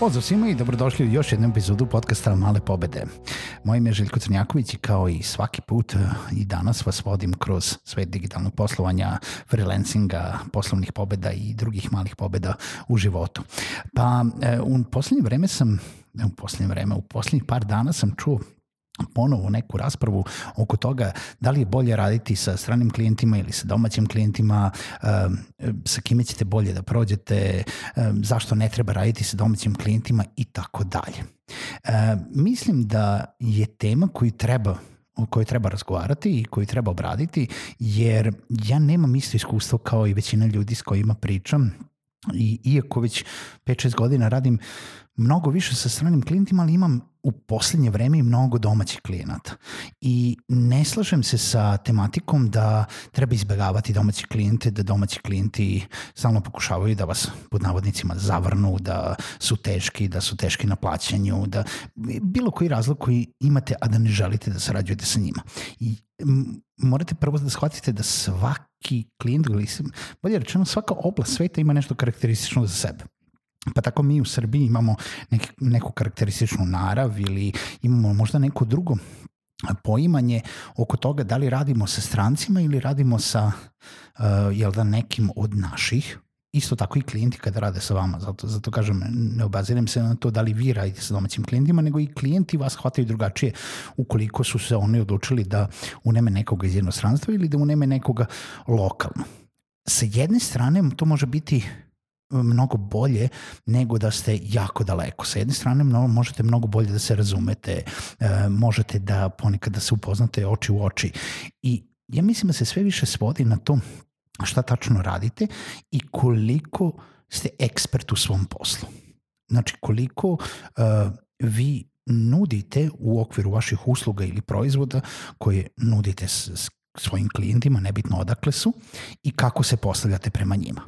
Pozdrav svima i dobrodošli u još jednu epizodu podcasta Male pobede. Moje ime je Željko Crnjaković i kao i svaki put eh, i danas vas vodim kroz svet digitalnog poslovanja, freelancinga, poslovnih pobeda i drugih malih pobeda u životu. Pa eh, u poslednje vreme sam, u poslednje vreme, u poslednjih par dana sam čuo ponovo neku raspravu oko toga da li je bolje raditi sa stranim klijentima ili sa domaćim klijentima, sa kime ćete bolje da prođete, zašto ne treba raditi sa domaćim klijentima i tako dalje. Mislim da je tema koju treba o kojoj treba razgovarati i koju treba obraditi, jer ja nemam isto iskustvo kao i većina ljudi s kojima pričam i iako već 5-6 godina radim mnogo više sa stranim klijentima, ali imam u poslednje vreme i mnogo domaćih klijenata. I ne slažem se sa tematikom da treba izbegavati domaći klijente, da domaći klijenti stalno pokušavaju da vas pod navodnicima zavrnu, da su teški, da su teški na plaćanju, da bilo koji razlog koji imate, a da ne želite da sarađujete sa njima. I morate prvo da shvatite da svaki klijent, bolje rečeno svaka oblast sveta ima nešto karakteristično za sebe. Pa tako mi u Srbiji imamo nek, neku karakterističnu narav ili imamo možda neko drugo poimanje oko toga da li radimo sa strancima ili radimo sa uh, jel da nekim od naših isto tako i klijenti kada rade sa vama, zato, zato kažem, ne obaziram se na to da li vi radite sa domaćim klijentima, nego i klijenti vas hvataju drugačije ukoliko su se oni odlučili da uneme nekoga iz jednostranstva ili da uneme nekoga lokalno. Sa jedne strane to može biti mnogo bolje nego da ste jako daleko. Sa jedne strane mnogo, možete mnogo bolje da se razumete, e, možete da ponekad da se upoznate oči u oči i ja mislim da se sve više svodi na to šta tačno radite i koliko ste ekspert u svom poslu. Znači koliko uh, vi nudite u okviru vaših usluga ili proizvoda koje nudite s, s svojim klijentima, nebitno odakle su, i kako se postavljate prema njima.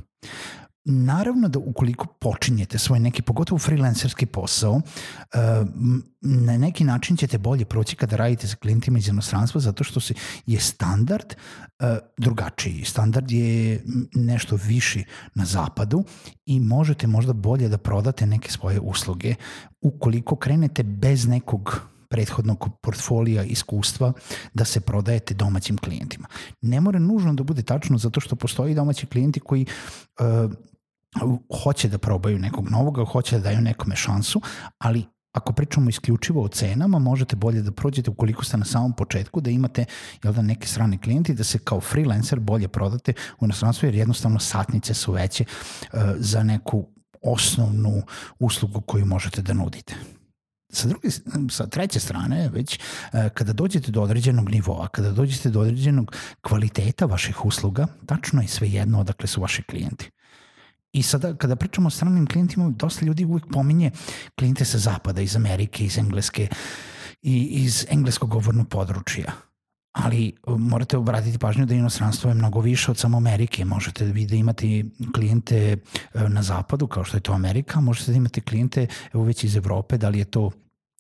Naravno da ukoliko počinjete svoj neki, pogotovo freelancerski posao, eh, na neki način ćete bolje proći kada radite sa klijentima iz jednostranstva zato što se je standard eh, drugačiji. Standard je nešto viši na zapadu i možete možda bolje da prodate neke svoje usluge ukoliko krenete bez nekog prethodnog portfolija iskustva da se prodajete domaćim klijentima. Ne mora nužno da bude tačno zato što postoji domaći klijenti koji uh, hoće da probaju nekog novoga, hoće da daju nekome šansu, ali ako pričamo isključivo o cenama, možete bolje da prođete ukoliko ste na samom početku, da imate jel da, neke strane klijenti, da se kao freelancer bolje prodate u inostranstvu, jer jednostavno satnice su veće uh, za neku osnovnu uslugu koju možete da nudite. Sa, druge, sa treće strane, već uh, kada dođete do određenog nivoa, kada dođete do određenog kvaliteta vaših usluga, tačno je sve jedno odakle su vaši klijenti. I sada kada pričamo o stranim klijentima, dosta ljudi uvijek pominje klijente sa zapada, iz Amerike, iz Engleske i iz engleskog govornog područja. Ali morate obratiti pažnju da inostranstvo je mnogo više od samo Amerike. Možete vi da imate klijente e, na zapadu, kao što je to Amerika, možete da imate klijente evo već iz Evrope, da li je to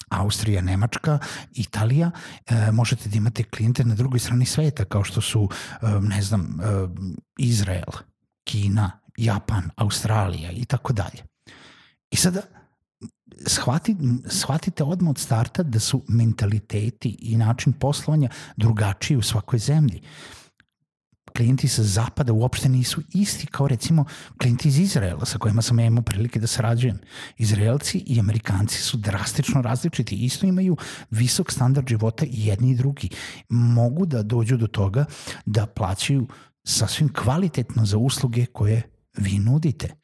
Austrija, Nemačka, Italija, e, možete da imate klijente na drugoj strani sveta kao što su, e, ne znam, e, Izrael, Kina, Japan, Australija i tako dalje. I sada shvati, shvatite odmah od starta da su mentaliteti i način poslovanja drugačiji u svakoj zemlji. Klijenti sa zapada uopšte nisu isti kao recimo klijenti iz Izraela sa kojima sam imao prilike da sarađujem. Izraelci i Amerikanci su drastično različiti. Isto imaju visok standard života i jedni i drugi. Mogu da dođu do toga da plaćaju sasvim kvalitetno za usluge koje vi nudite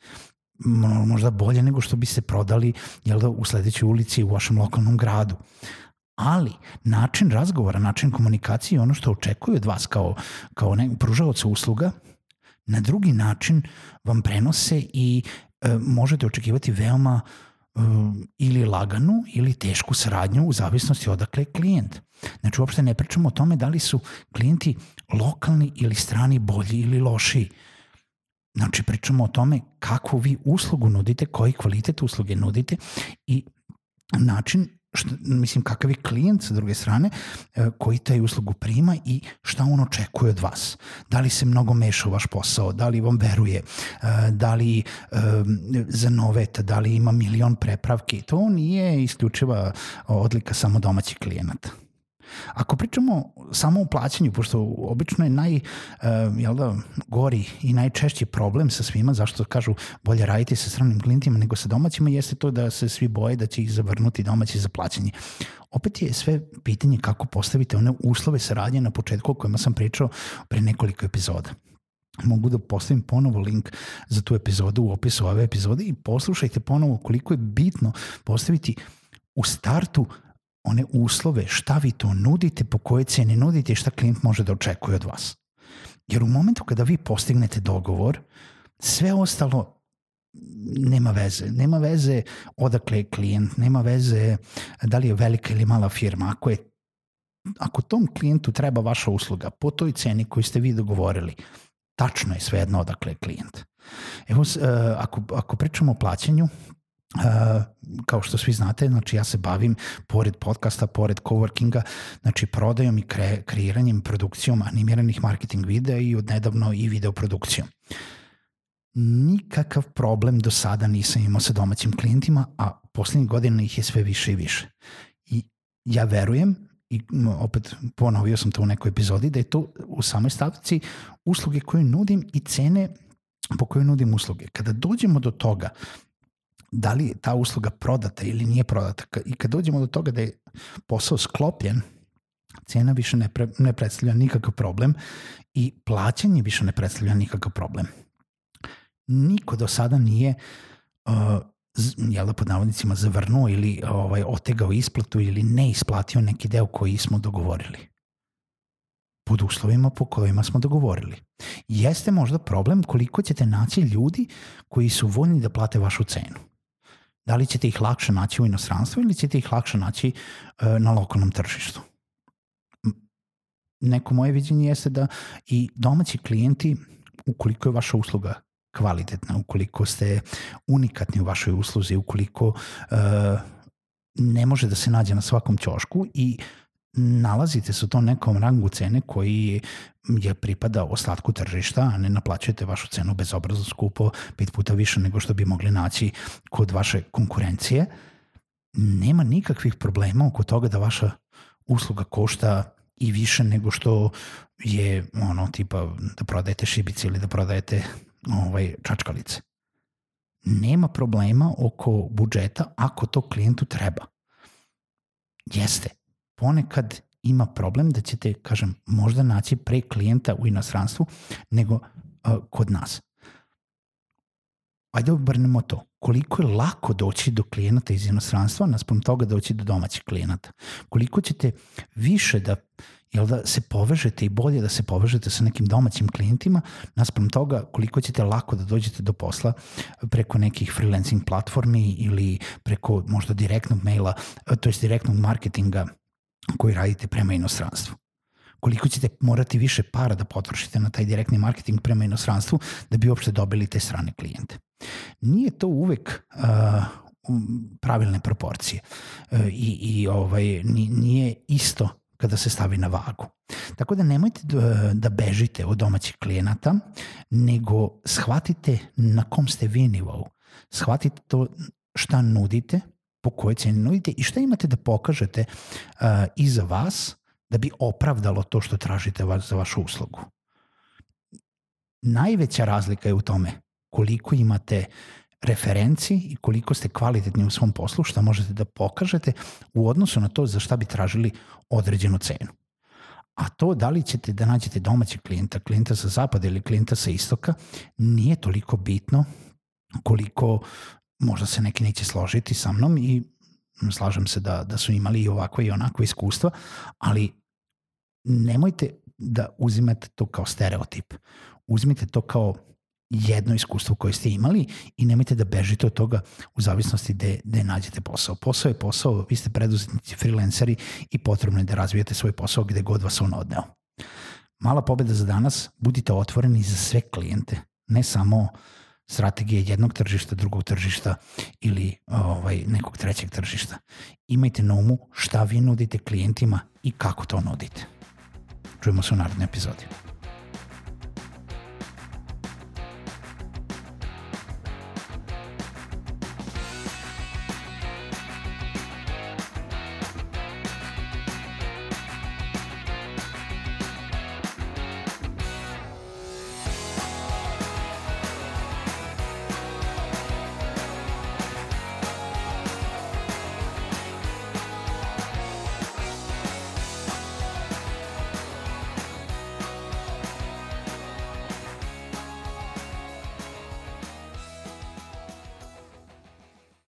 možda bolje nego što bi se prodali jel da, u sledećoj ulici u vašem lokalnom gradu. Ali način razgovora, način komunikacije ono što očekuju od vas kao, kao ne, pružavaca usluga, na drugi način vam prenose i e, možete očekivati veoma e, ili laganu ili tešku saradnju u zavisnosti odakle je klijent. Znači uopšte ne pričamo o tome da li su klijenti lokalni ili strani bolji ili lošiji. Znači pričamo o tome kakvu vi uslugu nudite, koji kvalitet usluge nudite i način šta, mislim, kakav je klijent sa druge strane e, koji taj uslugu prima i šta on očekuje od vas. Da li se mnogo meša u vaš posao, da li vam veruje, e, da li e, zanoveta, da li ima milion prepravki. To nije isključiva odlika samo domaćih klijenata. Ako pričamo samo o plaćanju, pošto obično je naj, uh, jel da, gori i najčešći problem sa svima, zašto kažu bolje raditi sa stranim klijentima nego sa domaćima, jeste to da se svi boje da će ih zavrnuti domaći za plaćanje. Opet je sve pitanje kako postavite one uslove saradnje na početku o kojima sam pričao pre nekoliko epizoda mogu da postavim ponovo link za tu epizodu u opisu ove epizode i poslušajte ponovo koliko je bitno postaviti u startu one uslove, šta vi to nudite, po koje cene nudite i šta klijent može da očekuje od vas. Jer u momentu kada vi postignete dogovor, sve ostalo nema veze. Nema veze odakle je klijent, nema veze da li je velika ili mala firma. Ako je ako tom klijentu treba vaša usluga po toj ceni koju ste vi dogovorili, tačno je svejedno odakle je klijent. Evo, e, ako, ako pričamo o plaćanju, Uh, kao što svi znate, znači ja se bavim pored podcasta, pored coworkinga, znači prodajom i kre, kreiranjem, produkcijom animiranih marketing videa i odnedavno i video produkcijom. Nikakav problem do sada nisam imao sa domaćim klijentima, a poslednjih godina ih je sve više i više. I ja verujem, i opet ponovio sam to u nekoj epizodi, da je to u samoj stavci usluge koje nudim i cene po kojoj nudim usluge. Kada dođemo do toga da li je ta usluga prodata ili nije prodata. I kad dođemo do toga da je posao sklopljen, cena više ne, pre, ne predstavlja nikakav problem i plaćanje više ne predstavlja nikakav problem. Niko do sada nije uh, jel da pod navodnicima zavrnuo ili ovaj, otegao isplatu ili ne isplatio neki deo koji smo dogovorili pod uslovima po kojima smo dogovorili. Jeste možda problem koliko ćete naći ljudi koji su voljni da plate vašu cenu da li ćete ih lakše naći u inostranstvu ili ćete ih lakše naći e, na lokalnom tržištu. Neko moje viđenje jeste da i domaći klijenti, ukoliko je vaša usluga kvalitetna, ukoliko ste unikatni u vašoj usluzi, ukoliko uh, ne može da se nađe na svakom ćošku i nalazite se u tom nekom rangu cene koji je pripada ostatku tržišta, a ne naplaćujete vašu cenu bezobrazno skupo, pet puta više nego što bi mogli naći kod vaše konkurencije, nema nikakvih problema oko toga da vaša usluga košta i više nego što je ono tipa da prodajete šibice ili da prodajete ovaj, čačkalice. Nema problema oko budžeta ako to klijentu treba. Jeste, ponekad ima problem da ćete, kažem, možda naći pre klijenta u inostranstvu nego uh, kod nas. Ajde obrnemo to. Koliko je lako doći do klijenata iz inostranstva naspram toga doći do domaćih klijenata. Koliko ćete više da jel da se povežete i bolje da se povežete sa nekim domaćim klijentima naspram toga koliko ćete lako da dođete do posla preko nekih freelancing platformi ili preko možda direktnog maila, to je direktnog marketinga koji radite prema inostranstvu. Koliko ćete morati više para da potrošite na taj direktni marketing prema inostranstvu da bi uopšte dobili te strane klijente. Nije to uvek uh, pravilne proporcije uh, i, i ovaj, nije isto kada se stavi na vagu. Tako da nemojte da, bežite od domaćih klijenata, nego shvatite na kom ste vi nivou. Shvatite to šta nudite, po kojoj cijeni nudite i šta imate da pokažete uh, i za vas da bi opravdalo to što tražite vas za vašu uslugu. Najveća razlika je u tome koliko imate referenci i koliko ste kvalitetni u svom poslu, šta možete da pokažete u odnosu na to za šta bi tražili određenu cenu. A to da li ćete da nađete domaćeg klijenta, klijenta sa zapada ili klijenta sa istoka, nije toliko bitno koliko možda se neki neće složiti sa mnom i slažem se da, da su imali i ovakva i onakva iskustva, ali nemojte da uzimate to kao stereotip. Uzmite to kao jedno iskustvo koje ste imali i nemojte da bežite od toga u zavisnosti gde, gde nađete posao. Posao je posao, vi ste preduzetnici, freelanceri i potrebno je da razvijete svoj posao gde god vas on odneo. Mala pobeda za danas, budite otvoreni za sve klijente, ne samo strategije jednog tržišta, drugog tržišta ili ovaj, nekog trećeg tržišta. Imajte na umu šta vi nudite klijentima i kako to nudite. Čujemo se u narednoj epizodi.